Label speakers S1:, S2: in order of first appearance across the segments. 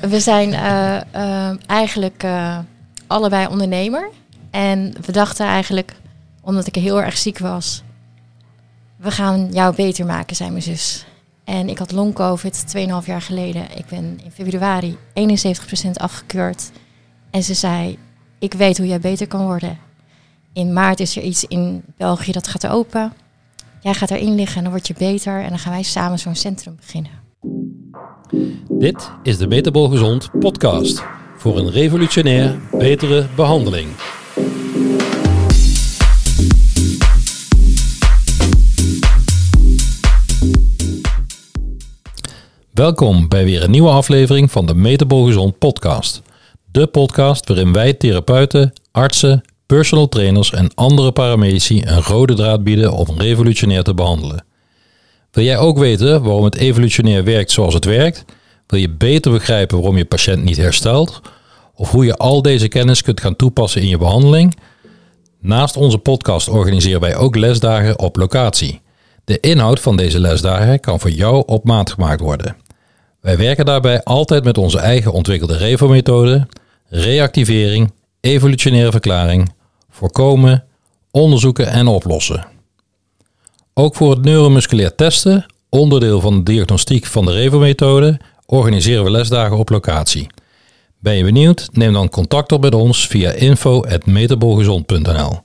S1: We zijn uh, uh, eigenlijk uh, allebei ondernemer. En we dachten eigenlijk, omdat ik heel erg ziek was, we gaan jou beter maken, zei mijn zus. En ik had long covid 2,5 jaar geleden. Ik ben in februari 71% afgekeurd. En ze zei, ik weet hoe jij beter kan worden. In maart is er iets in België dat gaat open. Jij gaat erin liggen en dan word je beter. En dan gaan wij samen zo'n centrum beginnen.
S2: Dit is de Metabol Gezond podcast voor een revolutionair betere behandeling. Welkom bij weer een nieuwe aflevering van de Metabol Gezond podcast. De podcast waarin wij therapeuten, artsen, personal trainers en andere paramedici een rode draad bieden om revolutionair te behandelen. Wil jij ook weten waarom het evolutionair werkt zoals het werkt? Wil je beter begrijpen waarom je patiënt niet herstelt? Of hoe je al deze kennis kunt gaan toepassen in je behandeling? Naast onze podcast organiseren wij ook lesdagen op locatie. De inhoud van deze lesdagen kan voor jou op maat gemaakt worden. Wij werken daarbij altijd met onze eigen ontwikkelde REVO-methode, reactivering, evolutionaire verklaring, voorkomen, onderzoeken en oplossen. Ook voor het neuromusculair testen, onderdeel van de diagnostiek van de REVO-methode, organiseren we lesdagen op locatie. Ben je benieuwd? Neem dan contact op met ons via info.metabolgezond.nl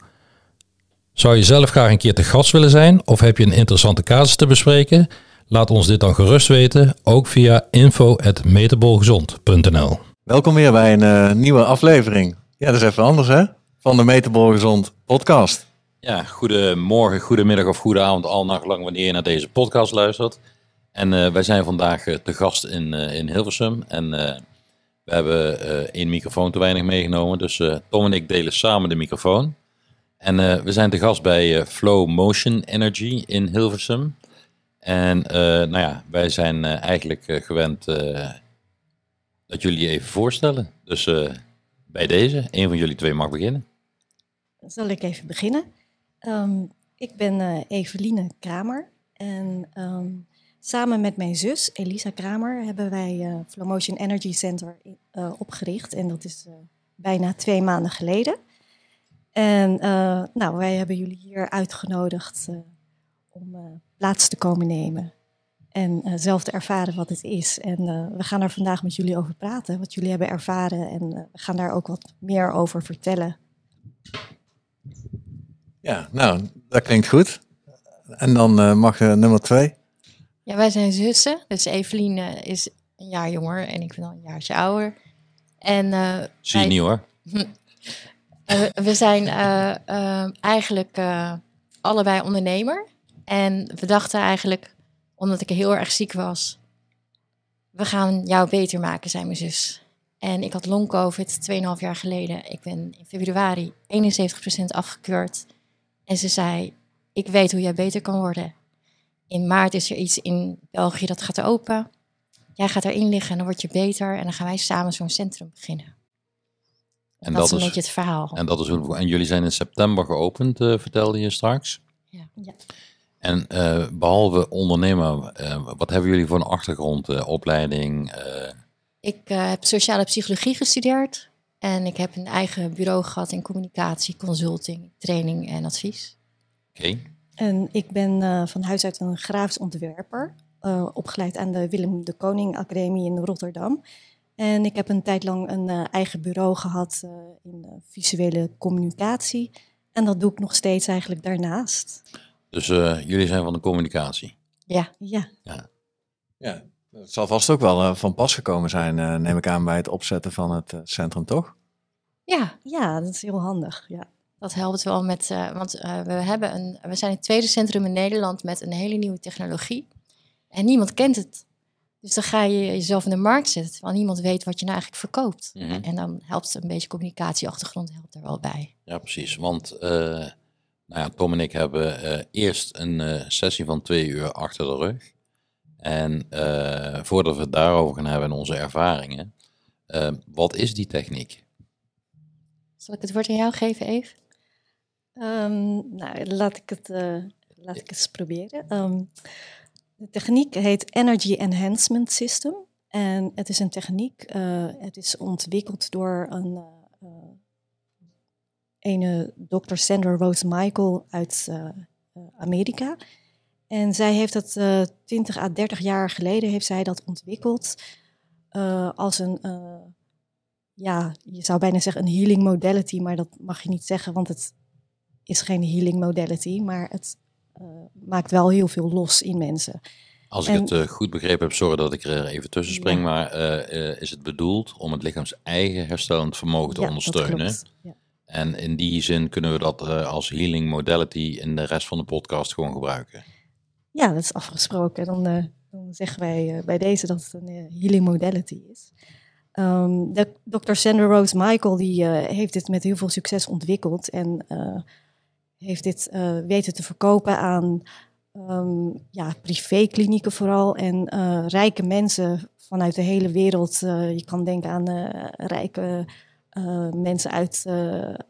S2: Zou je zelf graag een keer te gast willen zijn of heb je een interessante casus te bespreken? Laat ons dit dan gerust weten, ook via info.metabolgezond.nl
S3: Welkom weer bij een uh, nieuwe aflevering. Ja, dat is even anders hè, van de Metabol Gezond podcast.
S2: Ja, goedemorgen, goedemiddag of goedenavond, al nachtlang wanneer je naar deze podcast luistert. En uh, wij zijn vandaag uh, te gast in, uh, in Hilversum. En we hebben één microfoon te weinig meegenomen. Dus Tom en ik delen samen de microfoon. En we zijn te gast bij Flow Motion Energy in Hilversum. En nou ja, wij zijn eigenlijk gewend dat jullie je even voorstellen. Dus bij deze, een van jullie twee mag beginnen.
S4: Zal ik even beginnen? Um, ik ben Eveline Kramer. En um, Samen met mijn zus Elisa Kramer hebben wij uh, Flow Motion Energy Center uh, opgericht. En dat is bijna twee maanden geleden. En nou, wij hebben jullie hier uitgenodigd om plaats te komen nemen. En zelf te ervaren wat het is. En we gaan er vandaag met jullie over praten, wat jullie hebben ervaren. En we gaan daar ook wat meer over vertellen.
S3: Ja, nou, dat klinkt goed. En dan mag nummer twee.
S1: Ja, wij zijn zussen. Dus Evelien is een jaar jonger en ik ben al een jaartje ouder. En, uh,
S2: Zie je niet hoor.
S1: uh, we zijn uh, eigenlijk allebei ondernemer. En we dachten eigenlijk, omdat ik heel erg ziek was, we gaan jou beter maken, zei mijn zus. En ik had long covid 2,5 jaar geleden. Ik ben in februari 71% afgekeurd. En ze zei, ik weet hoe jij beter kan worden in maart is er iets in België dat gaat open. Jij gaat erin liggen en dan word je beter. En dan gaan wij samen zo'n centrum beginnen. En dat, dat, is een beetje het verhaal.
S2: En, dat is, en jullie zijn in september geopend, uh, vertelde je straks.
S1: Ja. ja.
S2: En uh, behalve ondernemer, uh, wat hebben jullie voor een achtergrond, opleiding?
S1: Ik heb sociale psychologie gestudeerd. En ik heb een eigen bureau gehad in communicatie, consulting, training en advies.
S2: Oké.
S4: En ik ben uh, van huis uit een grafisch ontwerper, uh, opgeleid aan de Willem de Koning Academie in Rotterdam. En ik heb een tijd lang een uh, eigen bureau gehad in visuele communicatie. En dat doe ik nog steeds eigenlijk daarnaast.
S2: Dus jullie zijn van de communicatie?
S1: Ja.
S4: Ja.
S3: ja. ja. Het zal vast ook wel van pas gekomen zijn, neem ik aan, bij het opzetten van het centrum, toch?
S1: Ja.
S4: Ja, dat is heel handig, ja.
S1: Dat helpt wel met, uh, want uh, we, hebben een, we zijn het tweede centrum in Nederland met een hele nieuwe technologie. En niemand kent het. Dus dan ga je jezelf in de markt zetten, terwijl niemand weet wat je nou eigenlijk verkoopt. Mm -hmm. En dan helpt een beetje communicatieachtergrond helpt er wel bij.
S2: Ja, precies. Want uh, nou ja, Tom en ik hebben eerst een sessie van twee uur achter de rug. En voordat we het daarover gaan hebben en onze ervaringen, wat is die techniek?
S1: Zal ik het woord aan jou geven, Eve?
S4: Um, nou, laat ik het, uh, laat ik eens proberen. Um, de techniek heet Energy Enhancement System. En het is een techniek, uh, het is ontwikkeld door een uh, ene Dr. Sandra Rose Michael uit Amerika. En zij heeft dat 20 à 30 jaar geleden heeft zij dat ontwikkeld als een, ja, je zou bijna zeggen een healing modality, maar dat mag je niet zeggen, want het is geen healing modality, maar het maakt wel heel veel los in mensen.
S2: Als ik het uh, goed begrepen heb, sorry dat ik er even tussen spring, maar uh, uh, is het bedoeld om het lichaams eigen herstellend vermogen te
S4: ja,
S2: ondersteunen? Ja. En in die zin kunnen we dat als healing modality in de rest van de podcast gewoon gebruiken?
S4: Ja, dat is afgesproken. Dan, dan zeggen wij bij deze dat het een healing modality is. Um, de, Dr. Sandra Rose Michael die, heeft dit met heel veel succes ontwikkeld en heeft dit weten te verkopen aan um, ja, privéklinieken vooral en rijke mensen vanuit de hele wereld. Je kan denken aan rijke mensen uit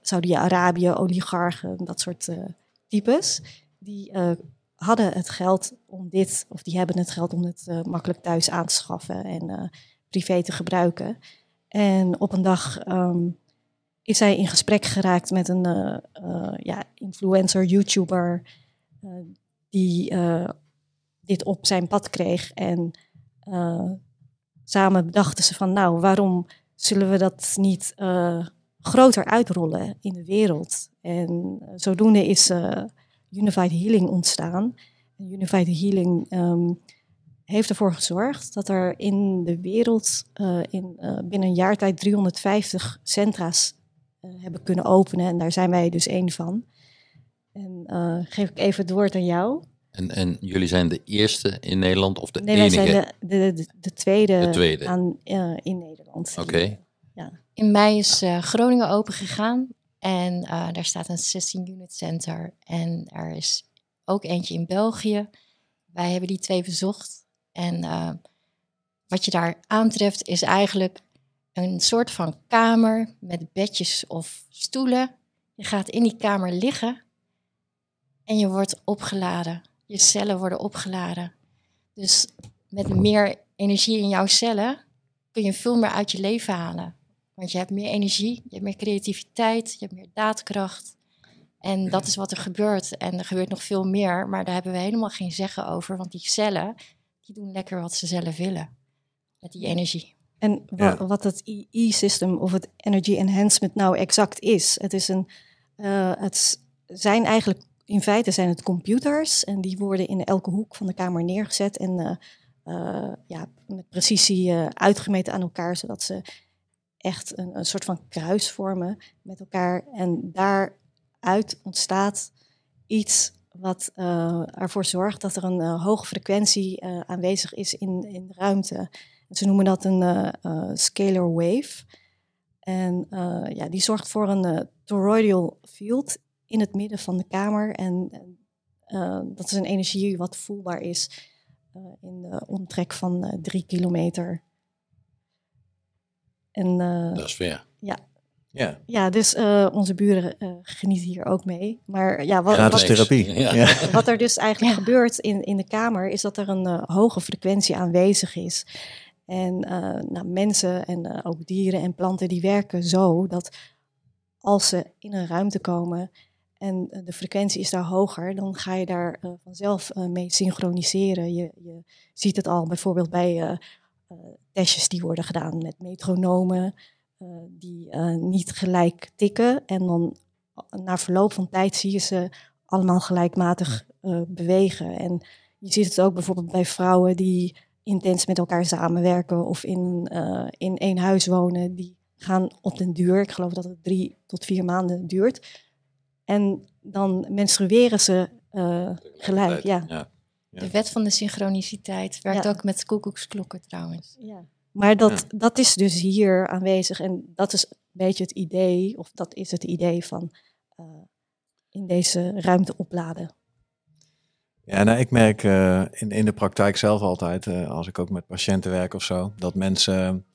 S4: Saudi-Arabië, oligarchen, dat soort types. Die hadden het geld om dit, of die hebben het geld om het makkelijk thuis aan te schaffen en privé te gebruiken. En op een dag um, is hij in gesprek geraakt met een ja, influencer, YouTuber die dit op zijn pad kreeg. En samen bedachten ze van, nou, waarom zullen we dat niet groter uitrollen in de wereld? En zodoende is Unified Healing ontstaan. Unified Healing um, heeft ervoor gezorgd dat er in de wereld in, binnen een jaar tijd 350 centra's hebben kunnen openen. En daar zijn wij dus één van. En uh, geef ik even het woord aan jou.
S2: En, en jullie zijn de eerste in Nederland of de
S4: nee,
S2: enige?
S4: Nee, wij zijn de, de, de, tweede, de tweede. Aan, uh, in Nederland.
S2: Oké. Okay.
S1: Ja. In mei is uh, Groningen open gegaan en uh, daar staat een 16 unit center. En er is ook eentje in België. Wij hebben die twee bezocht. En wat je daar aantreft is eigenlijk een soort van kamer met bedjes of stoelen. Je gaat in die kamer liggen en je wordt opgeladen. Je cellen worden opgeladen. Dus met meer energie in jouw cellen kun je veel meer uit je leven halen. Want je hebt meer energie, je hebt meer creativiteit, je hebt meer daadkracht. En dat is wat er gebeurt. En er gebeurt nog veel meer, maar daar hebben we helemaal geen zeggen over. Want die cellen, die doen lekker wat ze zelf willen met die energie.
S4: En wa wat het E-system of het Energy Enhancement nou exact is. Het, is een, uh, het zijn eigenlijk in feite zijn het computers en die worden in elke hoek van de kamer neergezet en uh, uh, ja, met precisie uh, uitgemeten aan elkaar, zodat ze echt een, een, soort van kruis vormen met elkaar. En daaruit ontstaat iets wat ervoor zorgt dat er een hoge frequentie aanwezig is in, in de ruimte. ze noemen dat een scalar wave. En ja, die zorgt voor een toroidal field in het midden van de kamer. En dat is een energie wat voelbaar is in de omtrek van drie kilometer. En,
S2: dat is.
S4: Ja.
S3: Ja.
S4: ja, dus onze buren genieten hier ook mee. Maar ja, wat,
S3: Gratis wat, therapie. Ja.
S4: wat er dus eigenlijk ja. gebeurt in, in de kamer, is dat er een hoge frequentie aanwezig is. En nou, mensen en ook dieren en planten die werken zo dat als ze in een ruimte komen en de frequentie is daar hoger, dan ga je daar uh, vanzelf uh, mee synchroniseren. Je, je, ziet het al bijvoorbeeld bij uh, testjes die worden gedaan met metronomen, die niet gelijk tikken. En dan na verloop van tijd zie je ze allemaal gelijkmatig bewegen. En je ziet het ook bijvoorbeeld bij vrouwen die intens met elkaar samenwerken of in, in één huis wonen. Die gaan op den duur, ik geloof dat het drie tot vier maanden duurt en dan menstrueren ze uh, gelijk. Ja. Ja.
S1: Ja. De wet van de synchroniciteit werkt ja. ook met koekoeksklokken trouwens.
S4: Ja. Maar dat, dat is dus hier aanwezig en dat is een beetje het idee, of dat is het idee van uh, in deze ruimte opladen.
S3: Ja, nou, ik merk uh, in, in de praktijk zelf altijd, als ik ook met patiënten werk of zo, dat mensen,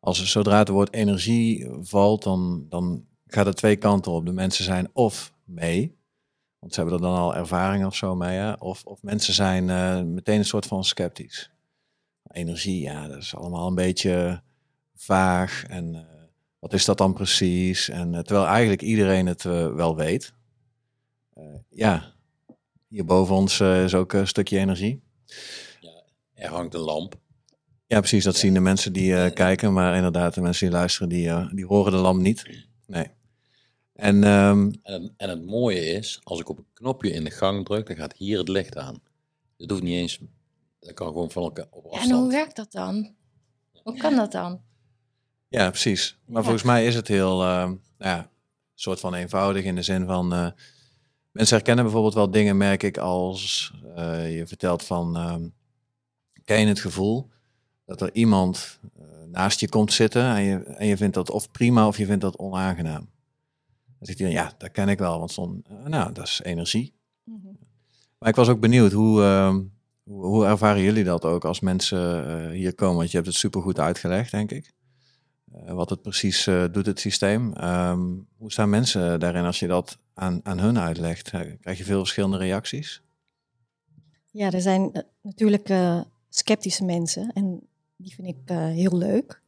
S3: als er zodra het woord energie valt, dan, dan gaat er twee kanten op. De mensen zijn of mee, want ze hebben er dan al ervaring of zo mee, hè? Of, of mensen zijn uh, meteen een soort van sceptisch. energie, ja, dat is allemaal een beetje vaag. En uh, wat is dat dan precies? En uh, terwijl eigenlijk iedereen het wel weet. ja, hier boven ons is ook een stukje energie.
S2: Ja, er hangt een lamp.
S3: Ja, precies. Dat zien de mensen die kijken. Maar inderdaad, de mensen die luisteren, die, die horen de lamp niet. Nee. En, um,
S2: en, het, en het mooie is, als ik op een knopje in de gang druk, dan gaat hier het licht aan. Het hoeft niet eens, dat kan gewoon van elkaar op afstand.
S1: En hoe werkt dat dan? Hoe kan dat dan?
S3: Ja, precies. Maar volgens mij is het heel, uh, ja, soort van eenvoudig in de zin van, uh, mensen herkennen bijvoorbeeld wel dingen, merk ik, als uh, je vertelt van, ehm, ken je het gevoel dat er iemand naast je komt zitten en je, en je vindt dat of prima of je vindt dat onaangenaam. Dan zegt hij, ja, dat ken ik wel, want zo'n, nou, dat is energie. Mm -hmm. Maar ik was ook benieuwd, hoe, uh, hoe, hoe, ervaren jullie dat ook als mensen uh, hier komen? Want je hebt het supergoed uitgelegd, denk ik. Uh, wat het precies doet, het systeem. Um, hoe staan mensen daarin als je dat aan, aan hun uitlegt? Krijg je veel verschillende reacties?
S4: Ja, er zijn natuurlijk sceptische mensen en die vind ik heel leuk.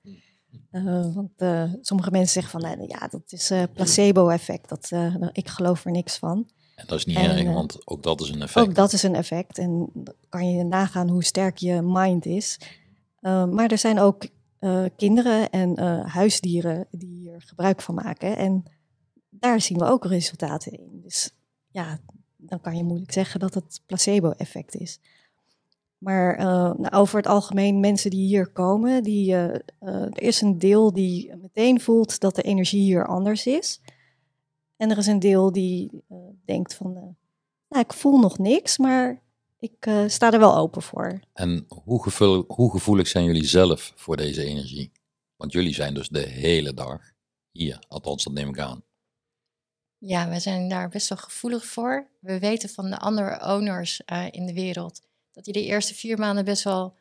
S4: Uh, want uh, sommige mensen zeggen van, ja, dat is placebo-effect. Dat, ik geloof er niks van.
S2: En dat is niet en, erg, want ook dat is een effect.
S4: Ook dat is een effect. En dan kan je nagaan hoe sterk je mind is. maar er zijn ook kinderen en huisdieren die hier gebruik van maken. En daar zien we ook resultaten in. Dus ja, dan kan je moeilijk zeggen dat het placebo-effect is. Maar uh, nou, over het algemeen, mensen die hier komen, die, uh, uh, er is een deel die meteen voelt dat de energie hier anders is. En er is een deel die denkt van, nou, ik voel nog niks, maar ik sta er wel open voor.
S2: En hoe, gevoelig, hoe gevoelig zijn jullie zelf voor deze energie? Want jullie zijn dus de hele dag hier, althans dat neem ik aan.
S1: Ja, we zijn daar best wel gevoelig voor. We weten van de andere owners in de wereld dat die de eerste vier maanden best wel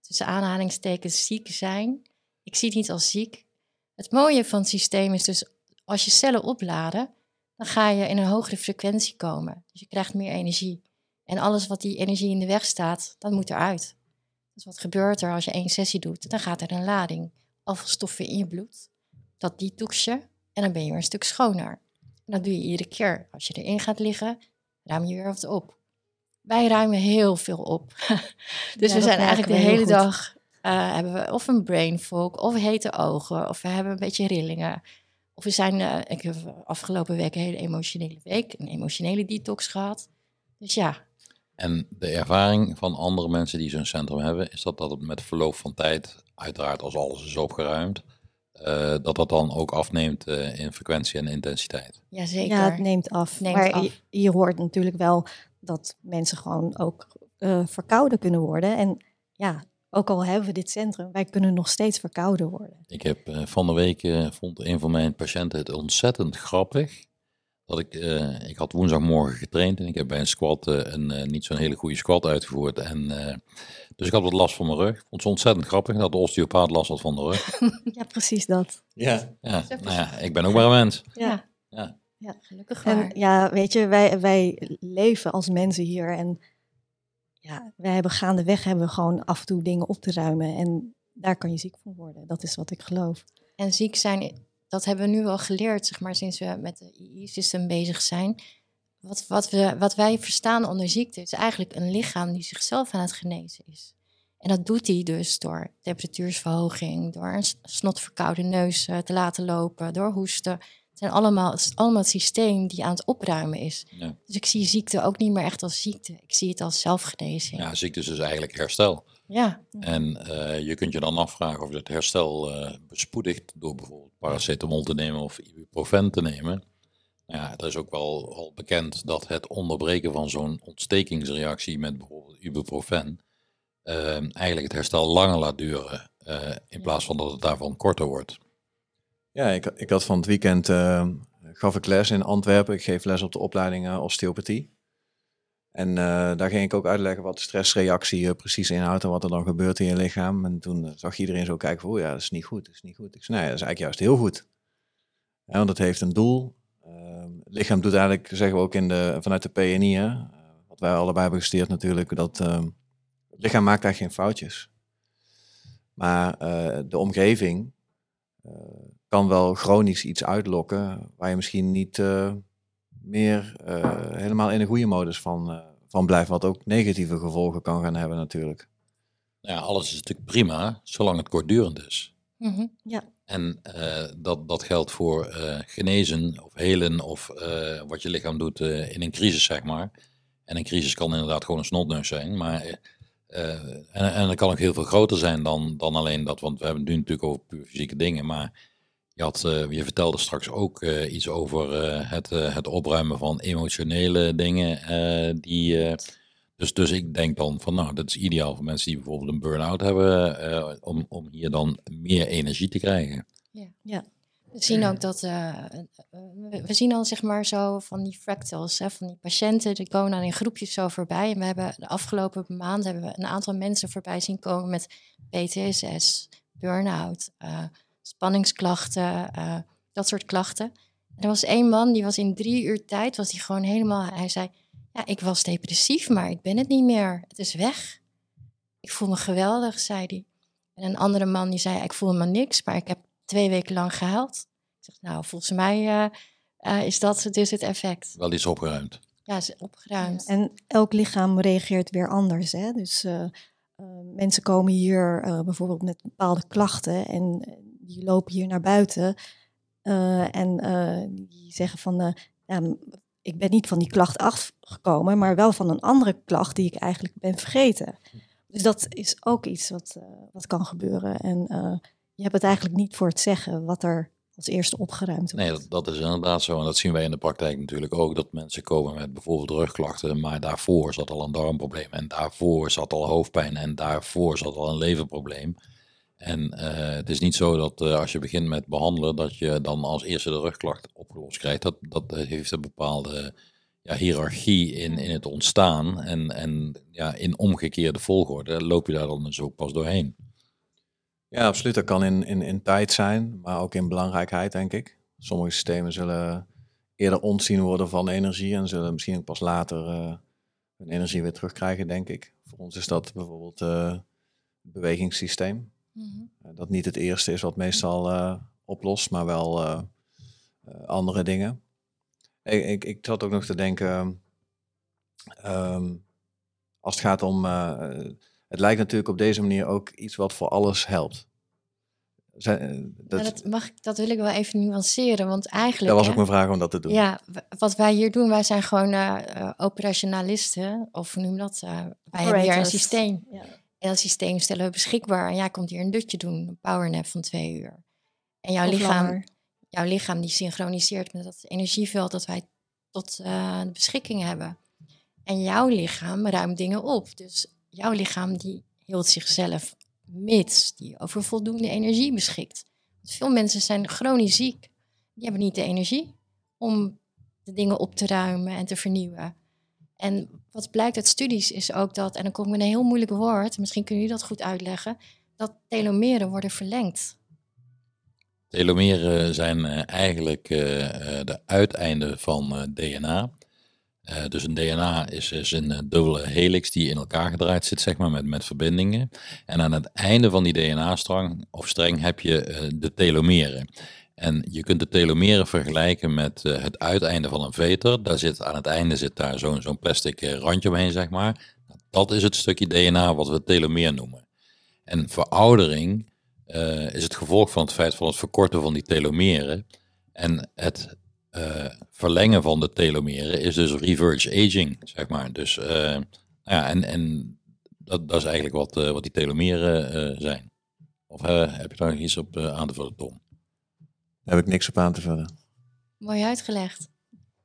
S1: tussen aanhalingstekens ziek zijn. Ik zie het niet als ziek. Het mooie van het systeem is dus als je cellen opladen, dan ga je in een hogere frequentie komen. Dus je krijgt meer energie. En alles wat die energie in de weg staat, dat moet eruit. Dus wat gebeurt er als je één sessie doet? Dan gaat er een lading afvalstoffen in je bloed. Dat detox je en dan ben je weer een stuk schoner. En dat doe je iedere keer. Als je erin gaat liggen, ruim je weer wat op wij ruimen heel veel op. dus ja, we zijn eigenlijk de hele dag uh, hebben we of een brain fog, of hete ogen, of we hebben een beetje rillingen. Of we zijn, uh, ik heb afgelopen week een hele emotionele week, een emotionele detox gehad. Dus ja.
S2: En de ervaring van andere mensen die zo'n centrum hebben, is dat dat het met verloop van tijd, uiteraard als alles is opgeruimd, uh, dat dat dan ook afneemt in frequentie en intensiteit.
S4: Jazeker. Ja, het neemt af. Neemt maar af. Je, je hoort natuurlijk wel dat mensen gewoon ook uh, verkouden kunnen worden. En ja, ook al hebben we dit centrum, wij kunnen nog steeds verkouden worden.
S2: Ik heb uh, van de week, uh, vond een van mijn patiënten het ontzettend grappig. Dat ik, ik had woensdagmorgen getraind en ik heb bij een squat een niet zo'n hele goede squat uitgevoerd. En, dus ik had wat last van mijn rug. Vond het ontzettend grappig dat de osteopaat last had van de rug.
S4: ja, precies dat.
S2: Ja, ja, nou ja ik ben ook maar een mens.
S4: Ja. ja. Ja, gelukkig En ja, weet je, wij, wij leven als mensen hier en ja, wij hebben gaandeweg hebben we gewoon af en toe dingen op te ruimen en daar kan je ziek van worden. Dat is wat ik geloof.
S1: En ziek zijn, dat hebben we nu wel geleerd, zeg maar, sinds we met de II-systeem bezig zijn. Wat, wat, we, wat wij verstaan onder ziekte is eigenlijk een lichaam die zichzelf aan het genezen is. En dat doet hij dus door temperatuursverhoging, door een snotverkoude neus te laten lopen, door hoesten zijn allemaal, het is allemaal het systeem die aan het opruimen is. Ja. Dus ik zie ziekte ook niet meer echt als ziekte. Ik zie het als zelfgenezing.
S2: Ja, ziekte is dus eigenlijk herstel.
S1: Ja.
S2: En uh, je kunt je dan afvragen of het herstel uh, bespoedigt door bijvoorbeeld paracetamol te nemen of ibuprofen te nemen. Nou ja, er is ook wel al bekend dat het onderbreken van zo'n ontstekingsreactie met bijvoorbeeld ibuprofen uh, eigenlijk het herstel langer laat duren in plaats van dat het daarvan korter wordt.
S3: Ja, ik, ik had van het weekend, uh, gaf ik les in Antwerpen. Ik geef les op de opleiding osteopathie. En uh, daar ging ik ook uitleggen wat de stressreactie precies inhoudt en wat er dan gebeurt in je lichaam. En toen zag iedereen zo kijken oh ja, dat is niet goed, dat is niet goed. Ik zei, nee, dat is eigenlijk juist heel goed. Want het heeft een doel. Ehm, het lichaam doet eigenlijk, zeggen we ook in de, vanuit de PNI, wat wij allebei hebben gesteerd natuurlijk, dat ehm, het lichaam maakt eigenlijk geen foutjes. Maar eh, de omgeving eh, kan wel chronisch iets uitlokken waar je misschien niet eh, meer eh, helemaal in een goede modus van, eh, van blijft. Wat ook negatieve gevolgen kan gaan hebben natuurlijk.
S2: Nou ja, alles is natuurlijk prima, zolang het kortdurend is.
S1: Mhm.
S2: En eh, dat, dat geldt voor eh, genezen of helen of eh, wat je lichaam doet eh, in een crisis, zeg maar. En een crisis kan inderdaad gewoon een snotneus zijn. Maar, en, en dat kan ook heel veel groter zijn dan, dan alleen dat. Want we hebben het nu natuurlijk over puur fysieke dingen. Maar je, had, eh, je vertelde straks ook eh, iets over eh, het, eh, het opruimen van emotionele dingen. eh, die, eh, dus, dus ik denk dan van nou, dat is ideaal voor mensen die bijvoorbeeld een burn-out hebben. eh, om, om hier dan meer energie te krijgen.
S1: We zien ook dat, eh, we- we zien al zeg maar zo van die fractals, hè, van die patiënten, die komen dan in groepjes zo voorbij. En we hebben de afgelopen maand hebben we een aantal mensen voorbij zien komen met PTSS, burn-out, eh, spanningsklachten, eh, dat soort klachten. En er was één man, die was in drie uur tijd, was hij gewoon helemaal, hij zei, ja, ik was depressief, maar ik ben het niet meer. Het is weg. Ik voel me geweldig, zei hij. En een andere man die zei, ik voel helemaal niks, maar ik heb twee weken lang gehuild. Ik zeg, nou, volgens mij eh, eh, is dat dus het effect.
S2: Wel iets opgeruimd.
S1: Ja, is opgeruimd.
S4: En elk lichaam reageert weer anders. Hè? Dus eh, eh, mensen komen hier eh, bijvoorbeeld met bepaalde klachten en die lopen hier naar buiten. eh, en eh, die zeggen van, eh, ja, ik ben niet van die klacht afgekomen, maar wel van een andere klacht die ik eigenlijk ben vergeten. Dus dat is ook iets wat, eh, wat kan gebeuren. En eh, je hebt het eigenlijk niet voor het zeggen wat er als eerste opgeruimd wordt.
S2: Nee, dat, dat is inderdaad zo. En dat zien wij in de praktijk natuurlijk ook. Dat mensen komen met bijvoorbeeld rugklachten. Maar daarvoor zat al een darmprobleem. En daarvoor zat al hoofdpijn. En daarvoor zat al een leverprobleem. En eh, het is niet zo dat eh, als je begint met behandelen. dat je dan als eerste de rugklacht opgelost krijgt. Dat, dat heeft een bepaalde ja, hiërarchie in, in het ontstaan. En, en ja, in omgekeerde volgorde loop je daar dan dus ook pas doorheen.
S3: Ja, absoluut. Dat kan in, in, in tijd zijn, maar ook in belangrijkheid, denk ik. Sommige systemen zullen eerder ontzien worden van energie en zullen misschien ook pas later eh, hun energie weer terugkrijgen, denk ik. Voor ons is dat bijvoorbeeld eh, het bewegingssysteem.
S1: Mhm.
S3: Eh, dat niet het eerste is wat meestal oplost, maar wel andere dingen. Ik, ik, ik zat ook nog te denken, ehm, als het gaat om, het lijkt natuurlijk op deze manier ook iets wat voor alles helpt. Zijn, eh, dat,
S1: mag, ik- dat wil ik wel even nuanceren, want eigenlijk...
S3: dat was
S1: hè,
S3: ook mijn vraag om dat te doen.
S1: Ja, wat wij hier doen, wij zijn gewoon eh, eh, operationalisten, of hoe noem dat? Eh, wij hebben hier een systeem.
S4: Ja.
S1: En dat systeem stellen we beschikbaar. En jij komt hier een dutje doen, een powernap van twee uur. En jouw
S4: Of
S1: lichaam,
S4: langer.
S1: jouw lichaam die synchroniseert met dat energieveld dat wij tot eh, de beschikking hebben. En jouw lichaam ruimt dingen op. Dus jouw lichaam die hield zichzelf mits die over voldoende energie beschikt. Want veel mensen zijn chronisch ziek. Die hebben niet de energie om de dingen op te ruimen en te vernieuwen. En wat blijkt uit studies is ook dat, en dan kom ik een heel moeilijk woord, misschien kunnen jullie dat goed uitleggen, dat telomeren worden verlengd.
S2: Telomeren zijn eh, eigenlijk eh, eh, de uiteinden van DNA. Eh, dus een DNA is, een eh, dubbele helix die in elkaar gedraaid zit, zeg maar, met, met verbindingen. En aan het einde van die DNA-strang of streng heb je eh, de telomeren. En je kunt de telomeren vergelijken met het uiteinde van een veter. Daar zit, aan het einde zit daar zo'n zo'n plastic randje omheen, zeg maar. Dat is het stukje DNA wat we telomeer noemen. En veroudering is het gevolg van het feit van het verkorten van die telomeren. En het eh, verlengen van de telomeren is dus reverse aging, zeg maar. Dus eh, nou ja, en, en dat, dat is eigenlijk wat, eh, wat die telomeren eh, zijn. Of heb je daar nog iets op aan te vullen, Tom?
S3: Daar heb ik niks op aan te vullen.
S1: Mooi uitgelegd.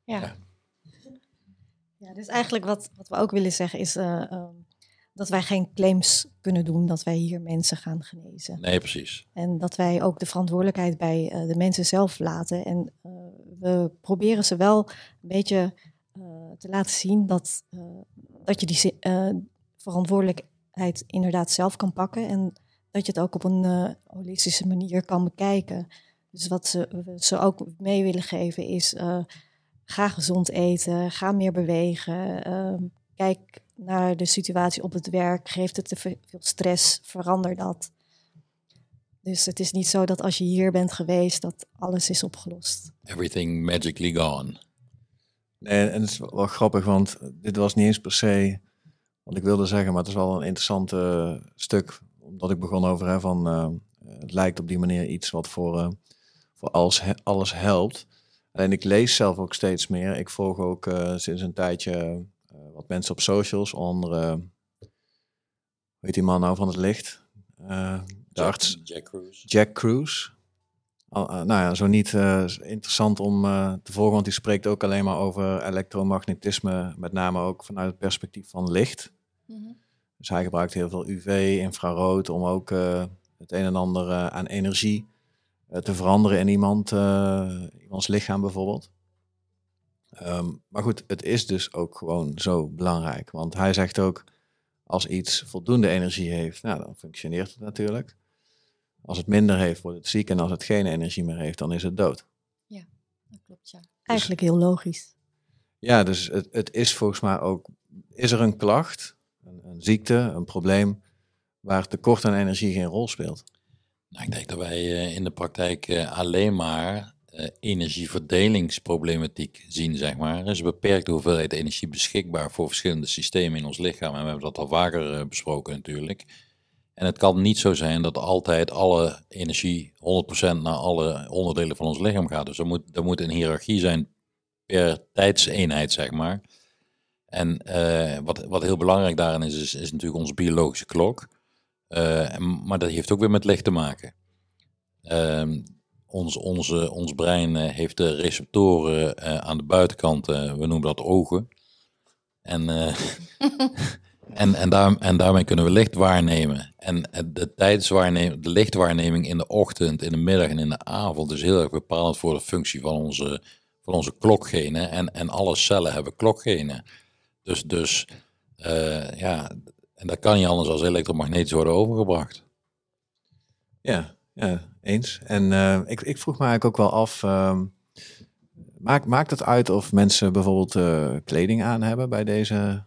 S1: Ja.
S2: Ja.
S4: Ja, dus eigenlijk wat, wat we ook willen zeggen is eh, ehm, dat wij geen claims kunnen doen dat wij hier mensen gaan genezen.
S2: Nee, precies.
S4: En dat wij ook de verantwoordelijkheid bij eh, de mensen zelf laten. En eh, we proberen ze wel een beetje eh, te laten zien dat, dat je die verantwoordelijkheid inderdaad zelf kan pakken. En dat je het ook op een holistische manier kan bekijken. Dus wat ze, we ze ook mee willen geven is, ga gezond eten, ga meer bewegen. ehm, kijk naar de situatie op het werk, geeft het te ve- veel stress, verander dat. Dus het is niet zo dat als je hier bent geweest, dat alles is opgelost.
S2: Everything magically gone.
S3: Nee, en het is wel grappig, want dit was niet eens per se wat ik wilde zeggen, maar het is wel een interessant stuk, omdat ik begon over hè, van eh, het lijkt op die manier iets wat voor, eh, voor alles, he- alles helpt. Alleen ik lees zelf ook steeds meer. Ik volg ook eh, sinds een tijdje wat mensen op socials, onder, hoe heet die man nou van het licht? Eh, de arts
S2: Jack Cruz.
S3: Jack Cruz. Al- eh, nou ja, zo niet eh, interessant om eh, te volgen, want die spreekt ook alleen maar over elektromagnetisme, met name ook vanuit het perspectief van licht.
S1: Mhm.
S3: Dus hij gebruikt heel veel UV, infrarood, om ook eh, het een en ander aan energie eh, te veranderen in iemand, eh, iemands lichaam bijvoorbeeld. Ehm, maar goed, het is dus ook gewoon zo belangrijk. Want hij zegt ook, als iets voldoende energie heeft, nou, dan functioneert het natuurlijk. Als het minder heeft, wordt het ziek. En als het geen energie meer heeft, dan is het dood.
S1: Dat klopt, ja.
S4: Eigenlijk heel logisch.
S3: Ja, dus het, het is volgens mij ook, is er een klacht, een, een ziekte, een probleem, waar tekort aan energie geen rol speelt?
S2: Nou, ik denk dat wij eh, in de praktijk eh, alleen maar energieverdelingsproblematiek zien, zeg maar. Er is een beperkte hoeveelheid energie beschikbaar voor verschillende systemen in ons lichaam. En we hebben dat al vaker eh, besproken natuurlijk. En het kan niet zo zijn dat altijd alle energie 100% naar alle onderdelen van ons lichaam gaat. Dus er moet, er moet een hiërarchie zijn per tijdseenheid, zeg maar. En eh, wat, wat heel belangrijk daarin is, is, is natuurlijk onze biologische klok. Eh, maar dat heeft ook weer met licht te maken. Ehm, ons, onze, ons brein eh, heeft receptoren eh, aan de buitenkant, eh, we noemen dat ogen. En, en, en, daar, en daarmee kunnen we licht waarnemen. En de tijdswaarneming, de lichtwaarneming in de ochtend, in de middag en in de avond is heel erg bepalend voor de functie van onze, van onze klokgenen. En, en alle cellen hebben klokgenen. Dus, dus ja, en dat kan niet anders als elektromagnetisch worden overgebracht.
S3: Ja, ja eens. En eh, ik, ik vroeg me eigenlijk ook wel af, ehm, maakt, maakt het uit of mensen bijvoorbeeld eh, kleding aan hebben bij deze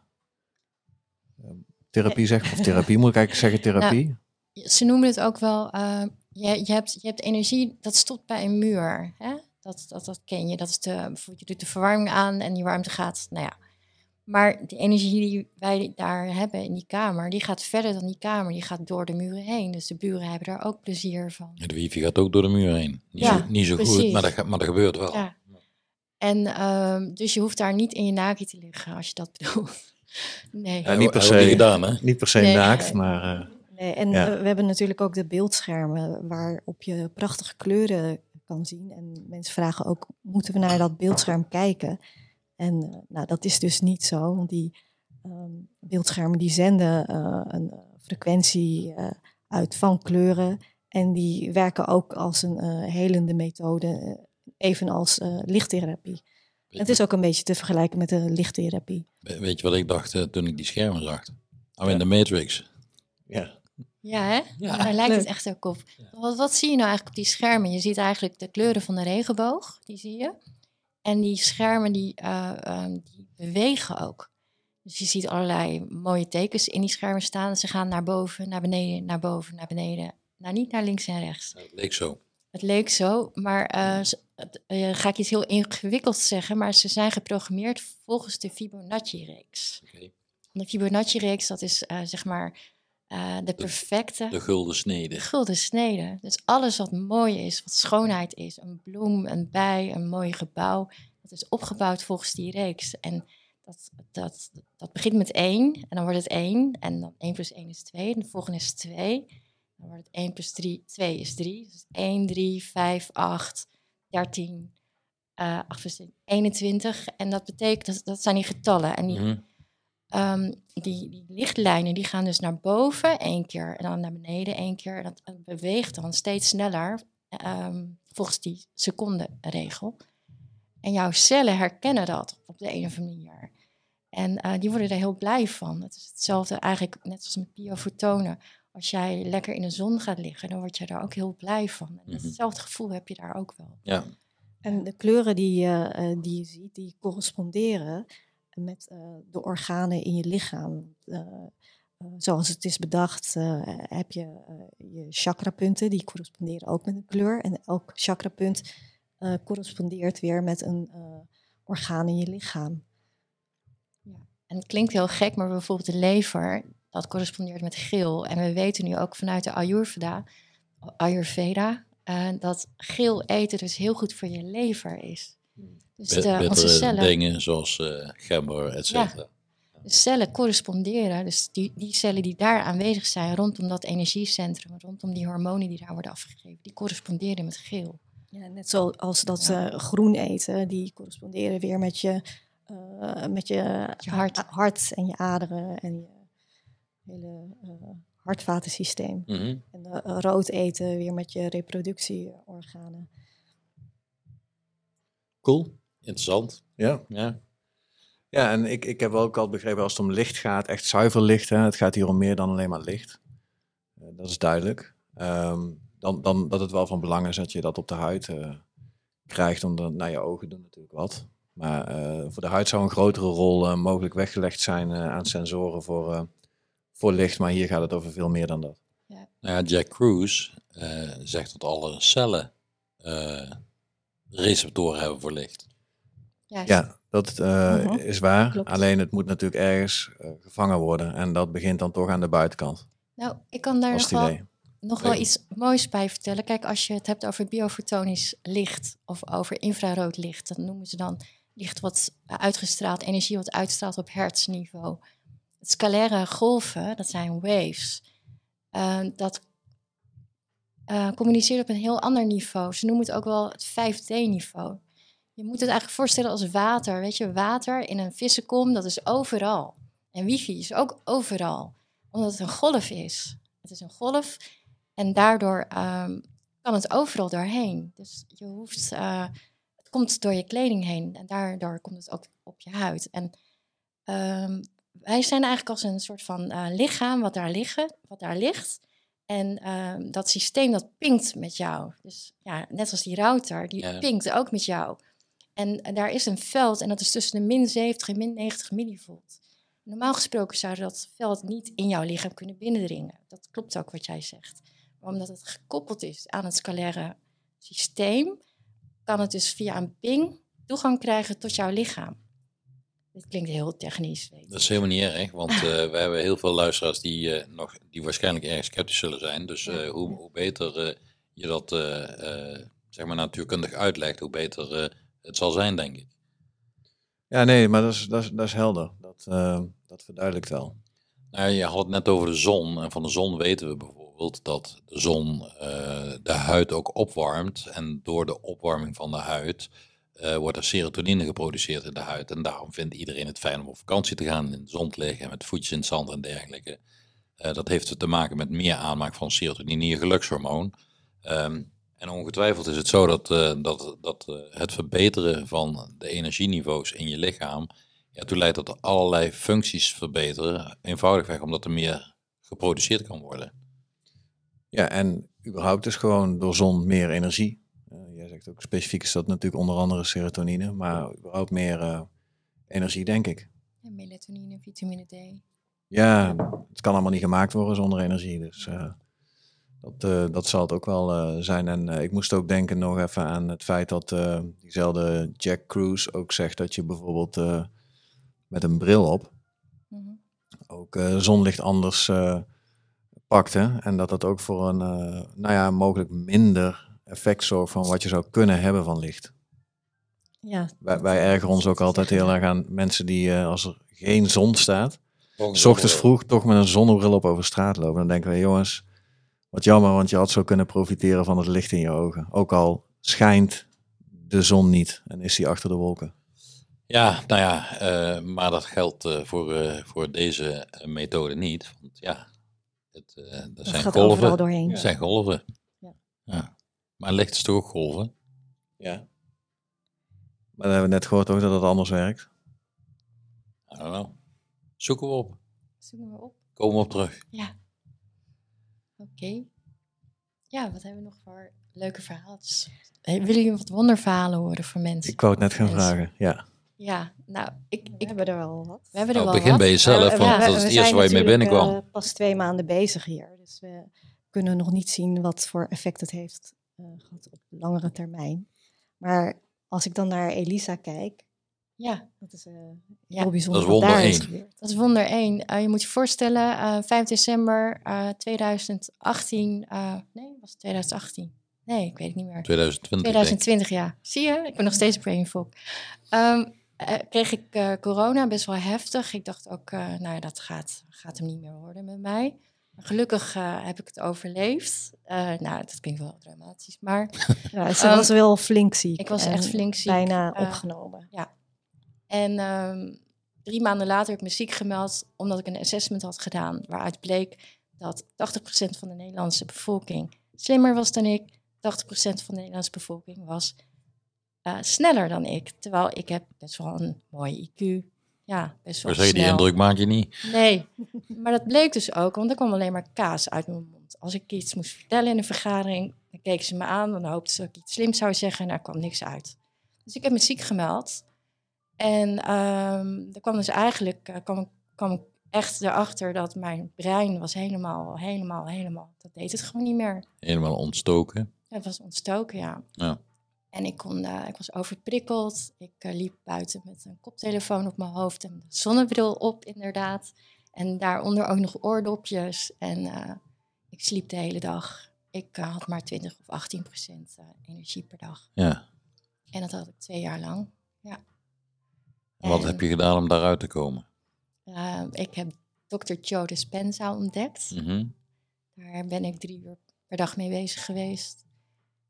S3: eh, therapie, zeg Of therapie, moet ik eigenlijk zeggen therapie?
S1: Ze noemen het ook wel, eh, je, je, hebt, je hebt energie, dat stopt bij een muur. Hè? Dat, dat, dat ken je. Dat is de, bijvoorbeeld je doet de verwarming aan en die warmte gaat, nou ja. Maar de energie die wij daar hebben in die kamer, die gaat verder dan die kamer. Die gaat door de muren heen. Dus de buren hebben daar ook plezier van.
S2: De wifi gaat ook door de muur heen. Niet,
S1: Ja,
S2: zo, niet zo goed, maar dat, gaat- maar dat gebeurt wel.
S1: Ja. En ehm, dus je hoeft daar niet in je naki te liggen, als je dat bedoelt. Nee.
S3: Ja, niet per se.
S2: gedaan, hè?
S3: Niet per se
S1: Nee.
S3: naakt, maar eh,
S4: Nee, en
S3: Ja.
S4: eh, we hebben natuurlijk ook de beeldschermen waarop je prachtige kleuren kan zien. En mensen vragen ook, moeten we naar dat beeldscherm kijken? En eh, nou, dat is dus niet zo, want die ehm, beeldschermen die zenden eh, een eh, frequentie eh, uit van kleuren. En die werken ook als een eh, helende methode, evenals eh, lichttherapie. Het is ook een beetje te vergelijken met de lichttherapie.
S2: We- Weet je wat ik dacht toen ik die schermen zag?
S3: Ja.
S2: in the Matrix.
S3: ja.
S1: Ja, hè?
S2: Ja.
S1: Daar lijkt het echt ook op. Wat, wat zie je nou eigenlijk op die schermen? Je ziet eigenlijk de kleuren van de regenboog, die zie je. En die schermen die, eh, ehm, die bewegen ook. Dus je ziet allerlei mooie tekens in die schermen staan. Ze gaan naar boven, naar beneden, naar boven, naar beneden. Nou, niet naar links en rechts.
S2: Het leek zo.
S1: Het leek zo, maar het- eh, ga ik iets heel ingewikkelds zeggen, maar ze zijn geprogrammeerd volgens de Fibonacci-reeks.
S2: Oké.
S1: De Fibonacci-reeks, dat is zeg maar eh, de perfecte
S2: De gulden snede.
S1: gulden snede. Dus alles wat mooi is, wat schoonheid is, een bloem, een bij, een mooi gebouw, dat is opgebouwd volgens die reeks. En dat, dat, dat begint met 1 en dan wordt het 1 en dan 1 plus 1 is 2 en de volgende is 2. Dan wordt het 1 plus 3, 2 is 3. Dus 1, 3, 5, 8, 13, eh 8 plus 10, 21. En dat betekent, dat, dat zijn die getallen. En die,
S2: Mhm.
S1: Ehm, die, die lichtlijnen die gaan dus naar boven één keer en dan naar beneden één keer. En dat beweegt dan steeds sneller ehm, volgens die secondenregel. En jouw cellen herkennen dat op de een of andere manier. En eh, die worden er heel blij van. Het is hetzelfde eigenlijk, net zoals met biofotonen. Als jij lekker in de zon gaat liggen, dan word je daar ook heel blij van. En
S2: Mhm.
S1: hetzelfde gevoel heb je daar ook wel.
S2: Ja,
S4: En de kleuren die, je, eh, die je ziet, die corresponderen met eh, de organen in je lichaam. Eh, eh, zoals het is bedacht, heb je je chakrapunten, die corresponderen ook met een kleur. En elk chakrapunt correspondeert weer met een orgaan in je lichaam.
S1: Ja. En het klinkt heel gek, maar bijvoorbeeld de lever, dat correspondeert met geel. En we weten nu ook vanuit de Ayurveda, Ayurveda dat geel eten dus heel goed voor je lever is.
S2: Dus de, onze cellen. dingen zoals gember, et cetera.
S1: De cellen corresponderen, dus die, die cellen die daar aanwezig zijn rondom dat energiecentrum, rondom die hormonen die daar worden afgegeven, die corresponderen met geel.
S4: Ja, net zoals dat ja. groen eten, die corresponderen weer met je, uh, met je, je hart. hart. en je aderen en je hele uh, hartvatensysteem. Mm -hmm. En uh, rood eten weer met je reproductieorganen.
S2: Cool, interessant.
S3: Ja. ja. Ja, en ik, ik heb ook al begrepen als het om licht gaat, echt zuiver licht. Hè, het gaat hier om meer dan alleen maar licht. Uh, dat is duidelijk. Um, dan, dan dat het wel van belang is dat je dat op de huid uh, krijgt, omdat naar je ogen doen natuurlijk wat. Maar uh, voor de huid zou een grotere rol mogelijk weggelegd zijn aan sensoren voor, voor licht. Maar hier gaat het over veel meer dan dat.
S2: Ja. Nou ja, Jack Cruz zegt dat alle cellen receptoren hebben voor licht.
S3: Ja, dat uh, is waar. Alleen het moet natuurlijk ergens uh, gevangen worden. En dat begint dan toch aan de buitenkant.
S1: Nou, ik kan daar nog wel, nog wel iets moois bij vertellen. Kijk, als je het hebt over biofotonisch licht of over infrarood licht, dan noemen ze dan licht wat uitgestraald, energie wat uitstraalt op hertzniveau. Scalaire golven, dat zijn waves. Uh, dat communiceert op een heel ander niveau. Ze noemen het ook wel het 5D-niveau. Je moet het eigenlijk voorstellen als water. Weet je, water in een vissenkom, dat is overal. En wifi is ook overal, omdat het een golf is. Het is een golf en daardoor um, kan het overal doorheen. Dus je hoeft, uh, het komt door je kleding heen en daardoor komt het ook op je huid. En um, wij zijn eigenlijk als een soort van uh, lichaam wat daar, liggen, wat daar ligt. En uh, dat systeem dat pinkt met jou. Dus ja, net als die router, die ja. pinkt ook met jou. En, daar is een veld en dat is tussen de min 70 en min 90 millivolt. Normaal gesproken zou dat veld niet in jouw lichaam kunnen binnendringen. Dat klopt ook wat jij zegt. Maar omdat het gekoppeld is aan het scalaire systeem, kan het dus via een ping toegang krijgen tot jouw lichaam. Dit klinkt heel technisch. Weet
S2: dat is helemaal niet erg, want uh, we hebben heel veel luisteraars die, uh, nog, die waarschijnlijk erg sceptisch zullen zijn. Dus uh, hoe, hoe, beter je dat zeg maar natuurkundig uitlegt, hoe beter het zal zijn, denk ik.
S3: Ja, nee, maar dat is, dat is, dat is helder. Dat, uh, dat verduidelijkt wel.
S2: Nou, je had het net over de zon. En van de zon weten we bijvoorbeeld dat de zon uh, de huid ook opwarmt. En door de opwarming van de huid uh, wordt er serotonine geproduceerd in de huid. En daarom vindt iedereen het fijn om op vakantie te gaan, in de zon te liggen, met voetjes in het zand en dergelijke. dat heeft te maken met meer aanmaak van serotonine, je gelukshormoon. Um, en ongetwijfeld is het zo dat, uh, dat, dat uh, het verbeteren van de energieniveaus in je lichaam ja, toe leidt tot allerlei functies verbeteren. Eenvoudigweg omdat er meer geproduceerd kan worden.
S3: Ja, en überhaupt is gewoon door zon meer energie. Uh, jij zegt ook specifiek is dat natuurlijk onder andere serotonine, maar überhaupt meer energie, denk ik.
S1: Ja, melatonine, vitamine D.
S3: Ja, het kan allemaal niet gemaakt worden zonder energie. Dus dat, uh, dat zal het ook wel uh, zijn. En uh, ik moest ook denken nog even aan het feit dat diezelfde Jack Cruise ook zegt dat je bijvoorbeeld met een bril op mm -hmm. ook zonlicht anders pakt. Hè? En dat dat ook voor een nou ja, mogelijk minder effect zorgt van wat je zou kunnen hebben van licht. Ja. Wij, wij ergeren ons ook altijd heel erg aan mensen die als er geen zon staat, s ochtends vroeg toch met een zonnebril op over straat lopen. Dan denken we, jongens, wat jammer, want je had zo kunnen profiteren van het licht in je ogen. Ook al schijnt de zon niet en is die achter de wolken.
S2: Ja, nou ja, uh, maar dat geldt uh, voor, uh, voor deze methode niet. Want ja, het, dat zijn
S4: gaat
S2: golven.
S4: doorheen.
S2: Zijn golven. Ja. ja. Maar licht is toch ook golven?
S3: Ja. Maar dan hebben we net gehoord ook dat het anders werkt.
S2: I don't know. Zoeken we op.
S1: Zoeken we op.
S2: Komen we op terug.
S1: Ja. Oké. Ja, wat hebben we nog voor leuke verhaaltjes? Willen jullie wat wonderverhalen horen voor mensen?
S3: Ik wou het net gaan vragen, ja.
S1: Ja, nou, ik,
S4: We
S1: ik,
S4: hebben er wel wat.
S1: we hebben er
S2: Nou,
S1: wel
S2: begin
S1: wat.
S2: bij jezelf, want
S4: we-
S2: dat is
S4: we
S2: het eerste waar je mee binnenkwam.
S4: eh, pas twee maanden bezig hier. Dus we kunnen nog niet zien wat voor effect het heeft eh, gehad op langere termijn. Maar als ik dan naar Elisa kijk,
S1: Ja,
S4: dat is eh,
S1: Ja.
S4: heel bijzonder
S2: Dat is wonder
S4: is
S2: één.
S4: gebeurd.
S1: dat is wonder één. Eh, je moet je voorstellen, eh 5 december eh 2018, eh, nee, was het 2018? Nee, ik weet het niet meer.
S2: 2020. denk ik.
S1: 2020, ja. Zie je? Ik ben nog steeds brain fog. Ehm, eh, kreeg ik corona, best wel heftig. Ik dacht ook, eh, nou ja, dat gaat, gaat hem niet meer worden met mij. Gelukkig eh, heb ik het overleefd. Eh, nou, dat klinkt wel dramatisch, maar...
S4: Ja, ze
S1: Ehm,
S4: was wel flink ziek.
S1: ik was echt flink ziek.
S4: Bijna opgenomen.
S1: En ehm, drie maanden later heb ik me ziek gemeld omdat ik een assessment had gedaan. Waaruit bleek dat 80% van de Nederlandse bevolking slimmer was dan ik. 80% van de Nederlandse bevolking was eh, sneller dan ik. Terwijl ik heb best wel een mooi IQ. Ja, best wel
S2: Maar zeg je, die
S1: snel.
S2: indruk maak je niet.
S1: Nee, maar dat bleek dus ook, want er kwam alleen maar kaas uit mijn mond. Als ik iets moest vertellen in een vergadering, dan keken ze me aan, dan hoopten ze dat ik iets slims zou zeggen en daar kwam niks uit. Dus ik heb me ziek gemeld. En ehm er kwam dus eigenlijk, eh, kwam, kwam ik echt erachter dat mijn brein was helemaal, helemaal, helemaal, dat deed het gewoon niet meer.
S2: Helemaal ontstoken.
S1: Het was ontstoken, ja.
S2: Ja.
S1: En ik, kon, eh, ik was overprikkeld. Ik eh, liep buiten met een koptelefoon op mijn hoofd en een zonnebril op, inderdaad. En daaronder ook nog oordopjes. En ik sliep de hele dag. Ik had maar 20 of 18 procent energie per dag.
S2: ja.
S1: En dat had ik twee jaar lang.
S2: En wat heb je gedaan om daaruit te komen?
S1: eh, ik heb Dr. Joe Dispenza ontdekt.
S2: Mhm.
S1: Daar ben ik drie uur per dag mee bezig geweest.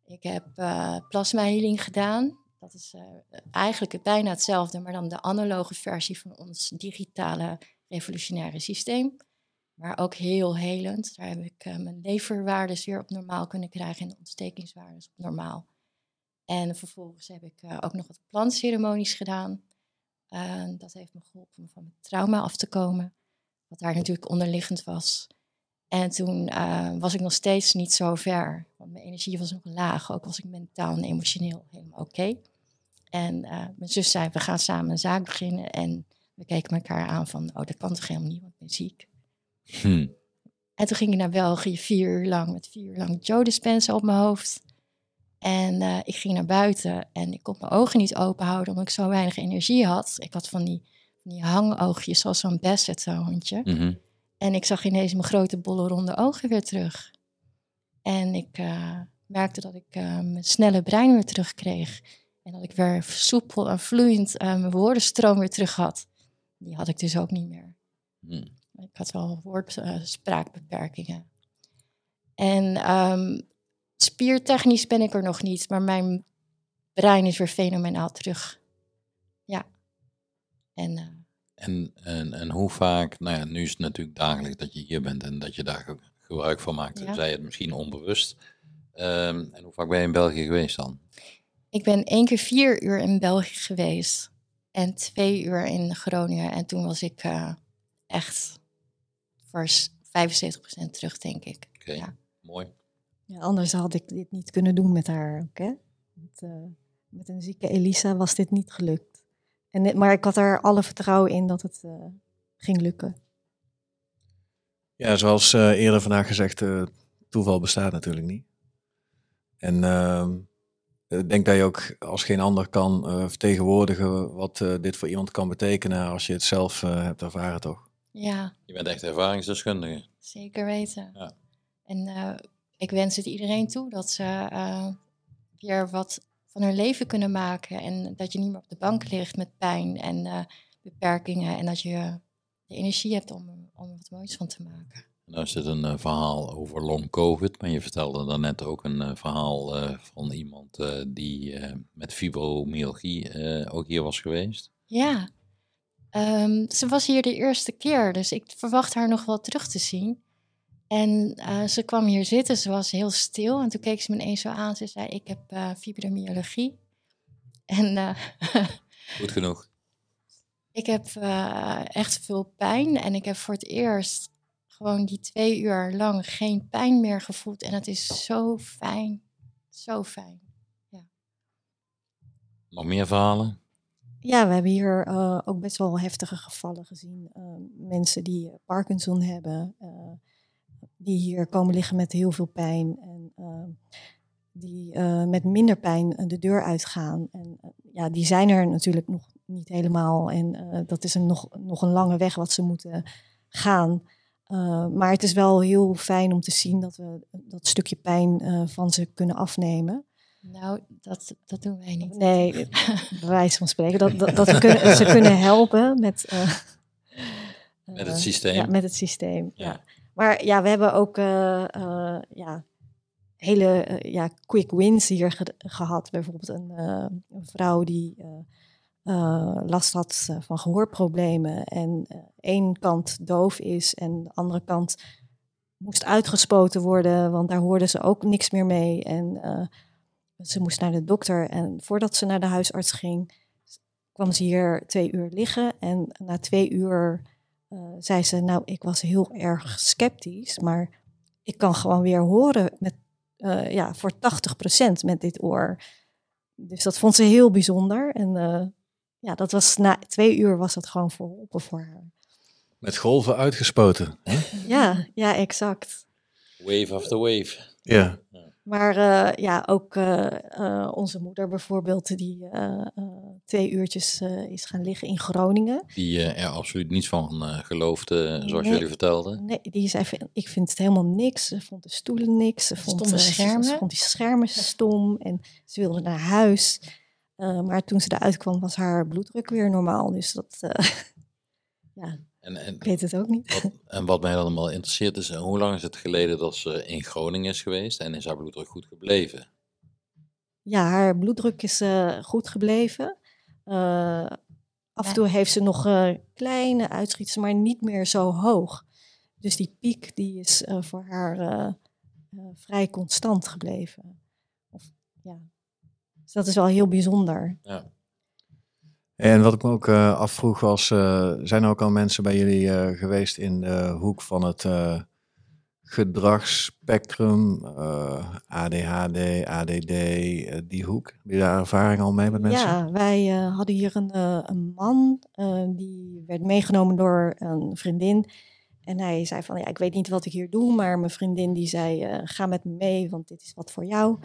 S1: Ik heb eh plasma healing gedaan. Dat is eh, eigenlijk bijna hetzelfde, maar dan de analoge versie van ons digitale revolutionaire systeem. Maar ook heel helend. Daar heb ik eh, mijn leverwaardes weer op normaal kunnen krijgen en de ontstekingswaardes op normaal. En vervolgens heb ik ook nog wat plantceremonies gedaan. Eh, dat heeft me geholpen om van mijn trauma af te komen. Wat daar natuurlijk onderliggend was. En toen eh, was ik nog steeds niet zo ver. Want mijn energie was nog laag. Ook was ik mentaal en emotioneel helemaal oké. En eh, mijn zus zei, we gaan samen een zaak beginnen. En we keken elkaar aan van, oh, dat kan toch helemaal niet, want ik ben ziek.
S2: Hm.
S1: En toen ging ik naar België vier uur lang met vier uur lang Joe Dispenza op mijn hoofd. En eh, ik ging naar buiten en ik kon mijn ogen niet open houden omdat ik zo weinig energie had. Ik had van die, die hangoogjes zoals zo'n Basset, zo'n hondje.
S2: Mhm.
S1: En ik zag ineens mijn grote bolle ronde ogen weer terug. En ik eh, merkte dat ik eh, mijn snelle brein weer terugkreeg. En dat ik weer soepel en vloeiend mijn woordenstroom weer terug had. Die had ik dus ook niet meer.
S2: Hm.
S1: Ik had wel woordspraakbeperkingen. en ehm, spiertechnisch ben ik er nog niet, maar mijn brein is weer fenomenaal terug. Ja. En eh,
S2: En, en, en hoe vaak, nou ja, nu is het natuurlijk dagelijks dat je hier bent en dat je daar ge- gebruik van maakt.
S1: Ja.
S2: Zij het misschien onbewust. Ehm, en hoe vaak ben je in België geweest dan?
S1: ik ben één keer vier uur in België geweest. En twee uur in Groningen. En toen was ik eh, echt voor s- 75% terug, denk ik.
S2: Oké,
S1: Ja.
S2: mooi.
S4: Ja, anders had ik dit niet kunnen doen met haar ook, hè? Met, eh, met een zieke Elisa was dit niet gelukt. En, dit- maar ik had er alle vertrouwen in dat het eh, ging lukken.
S3: Ja, zoals eh, eerder vandaag gezegd, eh, toeval bestaat natuurlijk niet. En ehm, ik denk dat je ook als geen ander kan eh, vertegenwoordigen wat eh, dit voor iemand kan betekenen als je het zelf eh, hebt ervaren, toch?
S1: Ja,
S2: Je bent echt ervaringsdeskundige.
S1: zeker weten.
S2: Ja.
S1: En eh, ik wens het iedereen toe dat ze eh, weer wat van hun leven kunnen maken. En dat je niet meer op de bank ligt met pijn en eh, beperkingen. En dat je de energie hebt om, om er wat moois van te maken.
S2: Nou is dit een eh, verhaal over long covid, maar je vertelde daarnet ook een verhaal van iemand die met fibromyalgie ook hier was geweest.
S1: Ja, Ehm, ze was hier de eerste keer, dus ik verwacht haar nog wel terug te zien. En eh, ze kwam hier zitten, ze was heel stil. En toen keek ze me ineens zo aan. Ze zei, ik heb eh, fibromyalgie. En eh,
S2: Goed genoeg.
S1: ik heb eh, echt veel pijn. En ik heb voor het eerst gewoon die twee uur lang geen pijn meer gevoeld. En het is zo fijn. Zo fijn.
S2: Nog meer verhalen?
S4: Ja, we hebben hier uh, ook best wel heftige gevallen gezien. Uh, mensen die Parkinson hebben, uh, die hier komen liggen met heel veel pijn en die met minder pijn de deur uitgaan. En ja, die zijn er natuurlijk nog niet helemaal en dat is een nog, nog een lange weg wat ze moeten gaan. maar het is wel heel fijn om te zien dat we dat stukje pijn van ze kunnen afnemen.
S1: Nou, dat, dat doen wij niet.
S4: Nee, bij wijze van spreken. Dat, dat, dat we kunnen, ze kunnen helpen met... Uh,
S2: met het systeem.
S4: Ja, met het systeem, ja. ja. Maar ja, we hebben ook uh, uh, ja, hele ja, quick wins hier ge gehad. Bijvoorbeeld een, vrouw die last had van gehoorproblemen en één kant doof is en de andere kant moest uitgespoten worden, want daar hoorden ze ook niks meer mee. En ze moest naar de dokter en voordat ze naar de huisarts ging, kwam ze hier twee uur liggen. En na twee uur zei ze, nou, ik was heel erg sceptisch, maar ik kan gewoon weer horen met, uh, ja, voor 80% met dit oor. Dus dat vond ze heel bijzonder. En uh, ja, dat was na twee uur was dat gewoon verholpen voor haar.
S3: Met golven uitgespoten. Hè?
S4: Ja, ja, exact.
S2: Wave after wave.
S3: Ja.
S4: Maar uh, ja, ook uh, uh, onze moeder bijvoorbeeld, die twee uurtjes is gaan liggen in Groningen.
S2: Die er absoluut niets van geloofde, zoals nee, jullie vertelden.
S4: Nee, die zei, ik vind het helemaal niks. Ze vond de stoelen niks. Ze vond,
S1: de schermen.
S4: Ze, ze, vond die schermen stom en ze wilde naar huis. maar toen ze eruit kwam, was haar bloeddruk weer normaal. Dus dat, ja, en, en, ik weet het ook niet.
S2: Wat, en wat mij dan allemaal interesseert is, hoe lang is het geleden dat ze in Groningen is geweest en is haar bloeddruk goed gebleven?
S4: Ja, haar bloeddruk is uh, goed gebleven. Uh, af en toe heeft ze nog uh, kleine uitschieters, maar niet meer zo hoog. Dus die piek die is voor haar vrij constant gebleven. Of, ja. Dus dat is wel heel bijzonder.
S2: Ja.
S3: En wat ik me ook uh, afvroeg was, uh, zijn er ook al mensen bij jullie uh, geweest in de hoek van het gedragsspectrum, ADHD, ADD, die hoek? Heb je daar ervaring al mee met mensen?
S4: Ja, wij hadden hier een, een man, die werd meegenomen door een vriendin. En hij zei van, ja, ik weet niet wat ik hier doe, maar mijn vriendin die zei, ga met me mee, want dit is wat voor jou.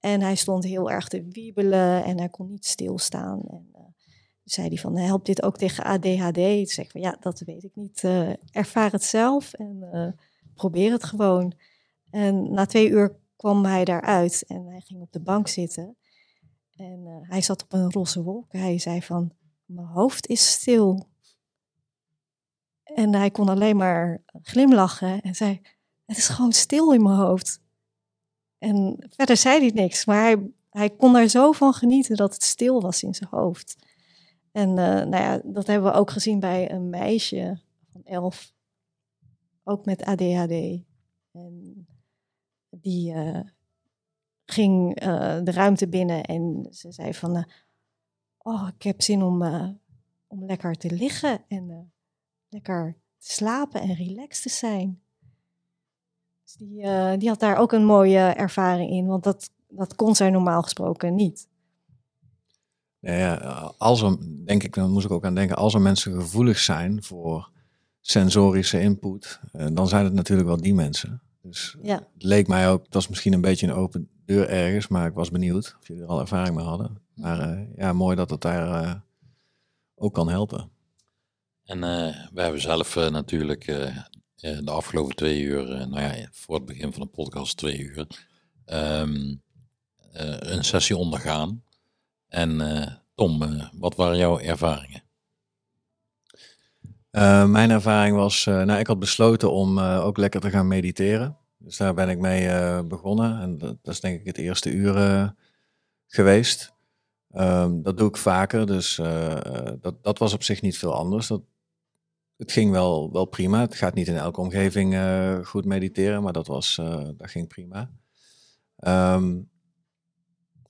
S4: En hij stond heel erg te wiebelen en hij kon niet stilstaan. En, zei hij van, helpt dit ook tegen ADHD? Toen zei van, ja, dat weet ik niet. Uh, ervaar het zelf en uh, probeer het gewoon. En na twee uur kwam hij daaruit en hij ging op de bank zitten. En uh, hij zat op een roze wolk. Hij zei van, mijn hoofd is stil. En hij kon alleen maar glimlachen en zei, het is gewoon stil in mijn hoofd. En verder zei hij niks, maar hij, hij kon er zo van genieten dat het stil was in zijn hoofd. En uh, nou ja, dat hebben we ook gezien bij een meisje van elf, ook met ADHD. Die uh, ging uh, de ruimte binnen en ze zei van, oh, ik heb zin om, om lekker te liggen en lekker te slapen en relaxed te zijn. Dus die, die had daar ook een mooie ervaring in, want dat, dat kon zij normaal gesproken niet.
S3: Ja, als er, denk ik, dan moest ik ook aan denken, als er mensen gevoelig zijn voor sensorische input, eh, dan zijn het natuurlijk wel die mensen. Dus
S4: ja.
S3: het leek mij ook, dat is misschien een beetje een open deur ergens, maar ik was benieuwd of jullie er al ervaring mee hadden. Maar uh, ja, mooi dat het daar uh, ook kan helpen.
S2: En we hebben zelf natuurlijk de afgelopen twee uur, nou ja, voor het begin van de podcast twee uur, um, een sessie ondergaan. En uh, Tom, uh, wat waren jouw ervaringen?
S3: Uh, mijn ervaring was, nou, ik had besloten om ook lekker te gaan mediteren. Dus daar ben ik mee begonnen. En dat, dat, is denk ik het eerste uur geweest. Um, dat doe ik vaker, dus dat, dat was op zich niet veel anders. Dat, het ging wel, wel prima. Het gaat niet in elke omgeving goed mediteren, maar dat, was, dat ging prima. Um,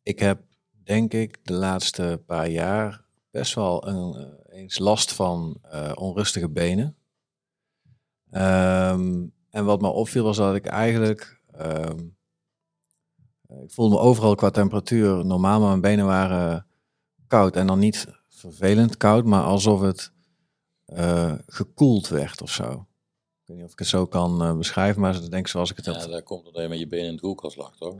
S3: ik heb denk ik, de laatste paar jaar best wel een, eh, eens last van uh, onrustige benen. Um, en wat me opviel was dat ik eigenlijk, um, ik voelde me overal qua temperatuur normaal, maar mijn benen waren koud en dan niet vervelend koud, maar alsof het eh, gekoeld werd of zo. Ik weet niet of ik het zo kan eh, beschrijven, maar ik denk zoals ik het
S2: Ja,
S3: heb.
S2: daar komt omdat je met je benen in het koelkast lag, toch?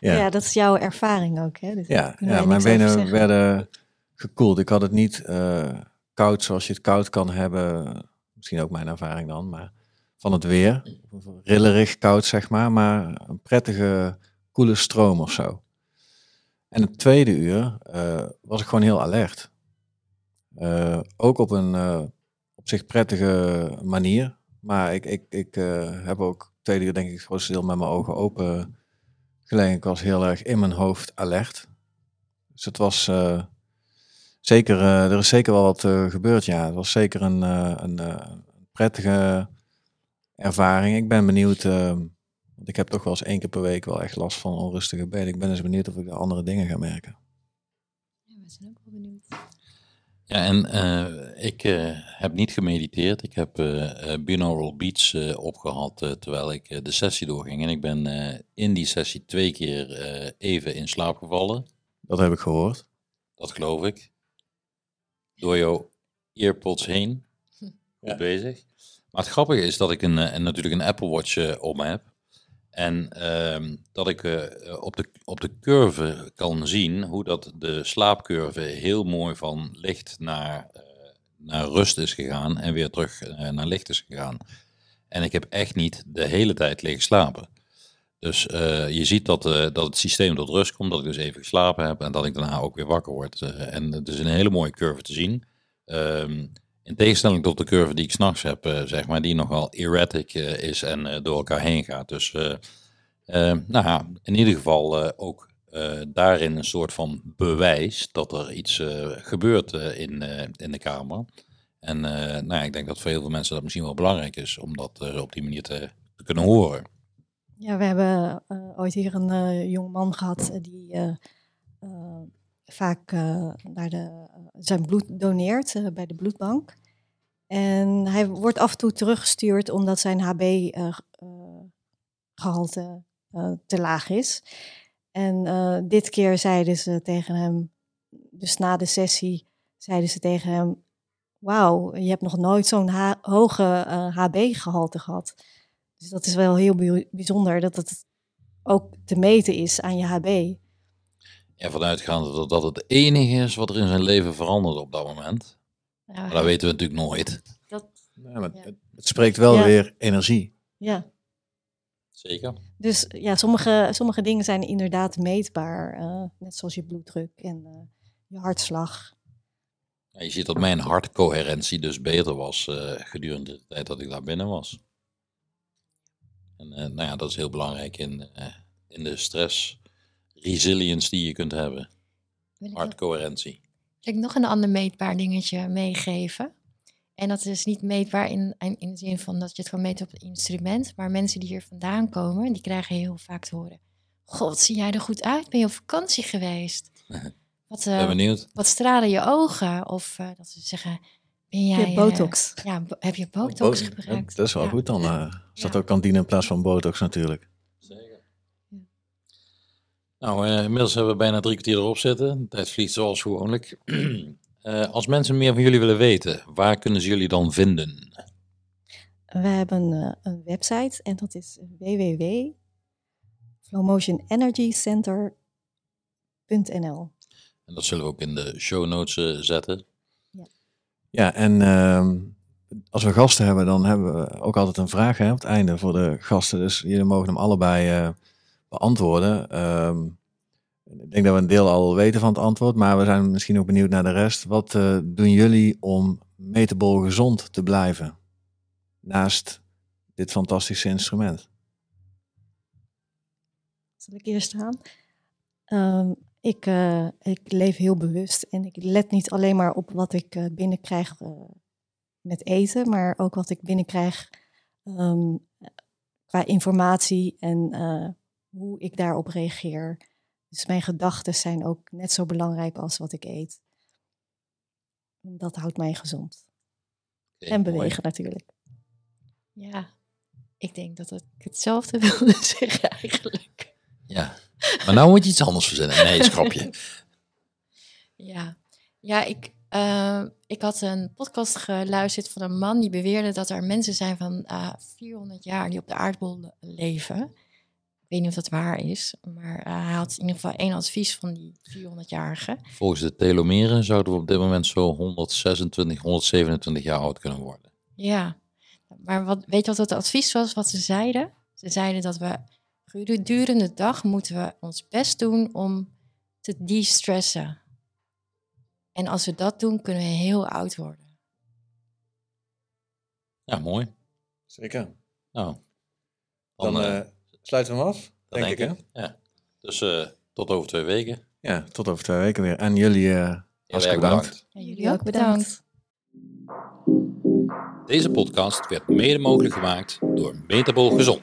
S4: Ja.
S3: Ja,
S4: dat is jouw ervaring ook. Hè? Dus
S3: ja, ja mijn benen werden gekoeld. Ik had het niet eh, koud zoals je het koud kan hebben. Misschien ook mijn ervaring dan, maar van het weer. Rillerig koud, zeg maar, maar een prettige, koele stroom of zo. En het tweede uur eh, was ik gewoon heel alert. Eh, ook op een op zich prettige manier. Maar ik, ik, ik heb ook tweede uur denk ik grootste deel met mijn ogen open gelegen. Ik was heel erg in mijn hoofd alert. Dus het was zeker zeker, eh, er is zeker wel wat eh, gebeurd, ja. Het was zeker een, eh, een eh, prettige ervaring. Ik ben benieuwd, eh, want ik heb toch wel eens één keer per week wel echt last van onrustige benen. Ik ben eens benieuwd of ik er andere dingen ga merken.
S1: Ja, we zijn ook wel benieuwd.
S2: Ja, en eh, ik eh, heb niet gemediteerd. Ik heb eh eh, binaural beats eh, opgehad eh, terwijl ik de sessie doorging. En ik ben eh, in die sessie twee keer eh, even in slaap gevallen.
S3: Dat heb ik gehoord.
S2: Dat geloof ik. Door jouw earpods heen. Goed
S3: Ja.
S2: bezig. Maar het grappige is dat ik een, een, natuurlijk een Apple Watch om heb. En ehm, dat ik eh, op, de, op de curve kan zien hoe dat de slaapcurve heel mooi van licht naar, eh, naar rust is gegaan en weer terug eh, naar licht is gegaan. En ik heb echt niet de hele tijd liggen slapen. Dus je ziet dat, dat het systeem tot rust komt, dat ik dus even geslapen heb en dat ik daarna ook weer wakker word. En het is een hele mooie curve te zien. In tegenstelling tot de curve die ik s'nachts heb, eh, zeg maar, die nogal erratic eh, is en eh, door elkaar heen gaat. Dus nou ja, in ieder geval ook daarin een soort van bewijs dat er iets gebeurt in, in de kamer. En nou ja, ik denk dat voor heel veel mensen dat misschien wel belangrijk is om dat op die manier te, kunnen horen.
S4: Ja, we hebben ooit hier een jong man gehad eh, die vaak naar de, zijn bloed doneert eh, bij de bloedbank. En hij wordt af en toe teruggestuurd omdat zijn HB-gehalte eh, te laag is. En eh, dit keer zeiden ze tegen hem, dus na de sessie, zeiden ze tegen hem: Wauw, je hebt nog nooit zo'n hoge eh, HB-gehalte gehad. Dus dat is wel heel bij- bijzonder dat het ook te meten is aan je HB.
S2: Ja, vanuitgaande dat dat het enige is wat er in zijn leven verandert op dat moment.
S1: Nou,
S2: Maar dat weten we natuurlijk nooit.
S1: dat,
S3: Ja, maar
S1: Ja.
S3: het, spreekt wel
S4: Ja.
S3: weer energie.
S4: Ja,
S2: Zeker.
S4: dus ja, sommige, sommige dingen zijn inderdaad meetbaar. eh, net zoals je bloeddruk en eh, je hartslag.
S2: Ja, je ziet dat mijn hartcoherentie dus beter was eh, gedurende de tijd dat ik daar binnen was. En eh, nou ja, dat is heel belangrijk in, eh, in de stress resilience die je kunt hebben. Hartcoherentie.
S1: wil ik nog een ander meetbaar dingetje meegeven. En dat is niet meetbaar in, in, in de zin van dat je het kan meten op het instrument. Maar mensen die hier vandaan komen, die krijgen heel vaak te horen. God, zie jij er goed uit? Ben je op vakantie geweest? Wat,
S2: ben
S1: eh,
S2: benieuwd.
S1: wat stralen je ogen? Of eh, dat ze zeggen, ben jij...
S4: Je
S1: eh,
S4: botox.
S1: ja, bo- heb je botox
S3: Bo-
S1: gebruikt?
S3: Dat is wel
S1: Ja.
S3: goed dan. eh als dat
S1: Ja.
S3: ook kan dienen in plaats van botox natuurlijk.
S1: Ja.
S2: Nou, eh, inmiddels hebben we bijna drie kwartier erop zitten. De tijd vliegt zoals gewoonlijk. Eh, als mensen meer van jullie willen weten, waar kunnen ze jullie dan vinden?
S4: We hebben eh, een website en dat is www.flowmotionenergycenter.nl.
S2: En dat zullen we ook in de show notes zetten.
S3: Ja, en ehm, als we gasten hebben, dan hebben we ook altijd een vraag hè, op het einde voor de gasten. Dus jullie mogen hem allebei eh, beantwoorden. Ehm, ik denk dat we een deel al weten van het antwoord, maar we zijn misschien ook benieuwd naar de rest. Wat eh, doen jullie om metabol gezond te blijven? Naast dit fantastische instrument.
S4: Zal ik eerst gaan? Ehm, ik, eh, ik leef heel bewust en ik let niet alleen maar op wat ik eh, binnenkrijg met eten, maar ook wat ik binnenkrijg ehm, qua informatie en hoe ik daarop reageer. Dus mijn gedachten zijn ook net zo belangrijk als wat ik eet. Dat houdt mij gezond. En
S2: mooi.
S4: bewegen natuurlijk.
S1: Ja, ik denk dat ik hetzelfde wilde zeggen eigenlijk.
S2: Ja, maar nou moet je iets anders verzinnen. Nee, schrapje.
S1: Ja, Ja, ik, eh, ik had een podcast geluisterd van een man die beweerde dat er mensen zijn van uh, 400 jaar die op de aardbol le- leven. Ik weet niet of dat waar is, maar eh, hij had in ieder geval één advies van die 400-jarigen.
S2: Volgens de telomeren zouden we op dit moment zo 126, 127 jaar oud kunnen worden.
S1: Ja, maar wat, weet je wat het advies was wat ze zeiden? Ze zeiden dat we gedurende de dag moeten we ons best doen om te de-stressen. En als we dat doen, kunnen we heel oud worden.
S2: Ja, mooi.
S3: Zeker.
S2: Nou,
S3: Dan
S2: dan, eh,
S3: eh, sluiten we hem af,
S2: dat
S3: denk, ik. Hè?
S2: Ja. Dus eh, tot over twee weken.
S3: Ja, tot over twee weken weer. En jullie uh,
S2: Heel
S3: hartstikke
S2: erg
S3: bedankt.
S1: Ja,
S4: Jullie ook bedankt.
S2: Deze podcast werd mede mogelijk gemaakt door Metabol Gezond.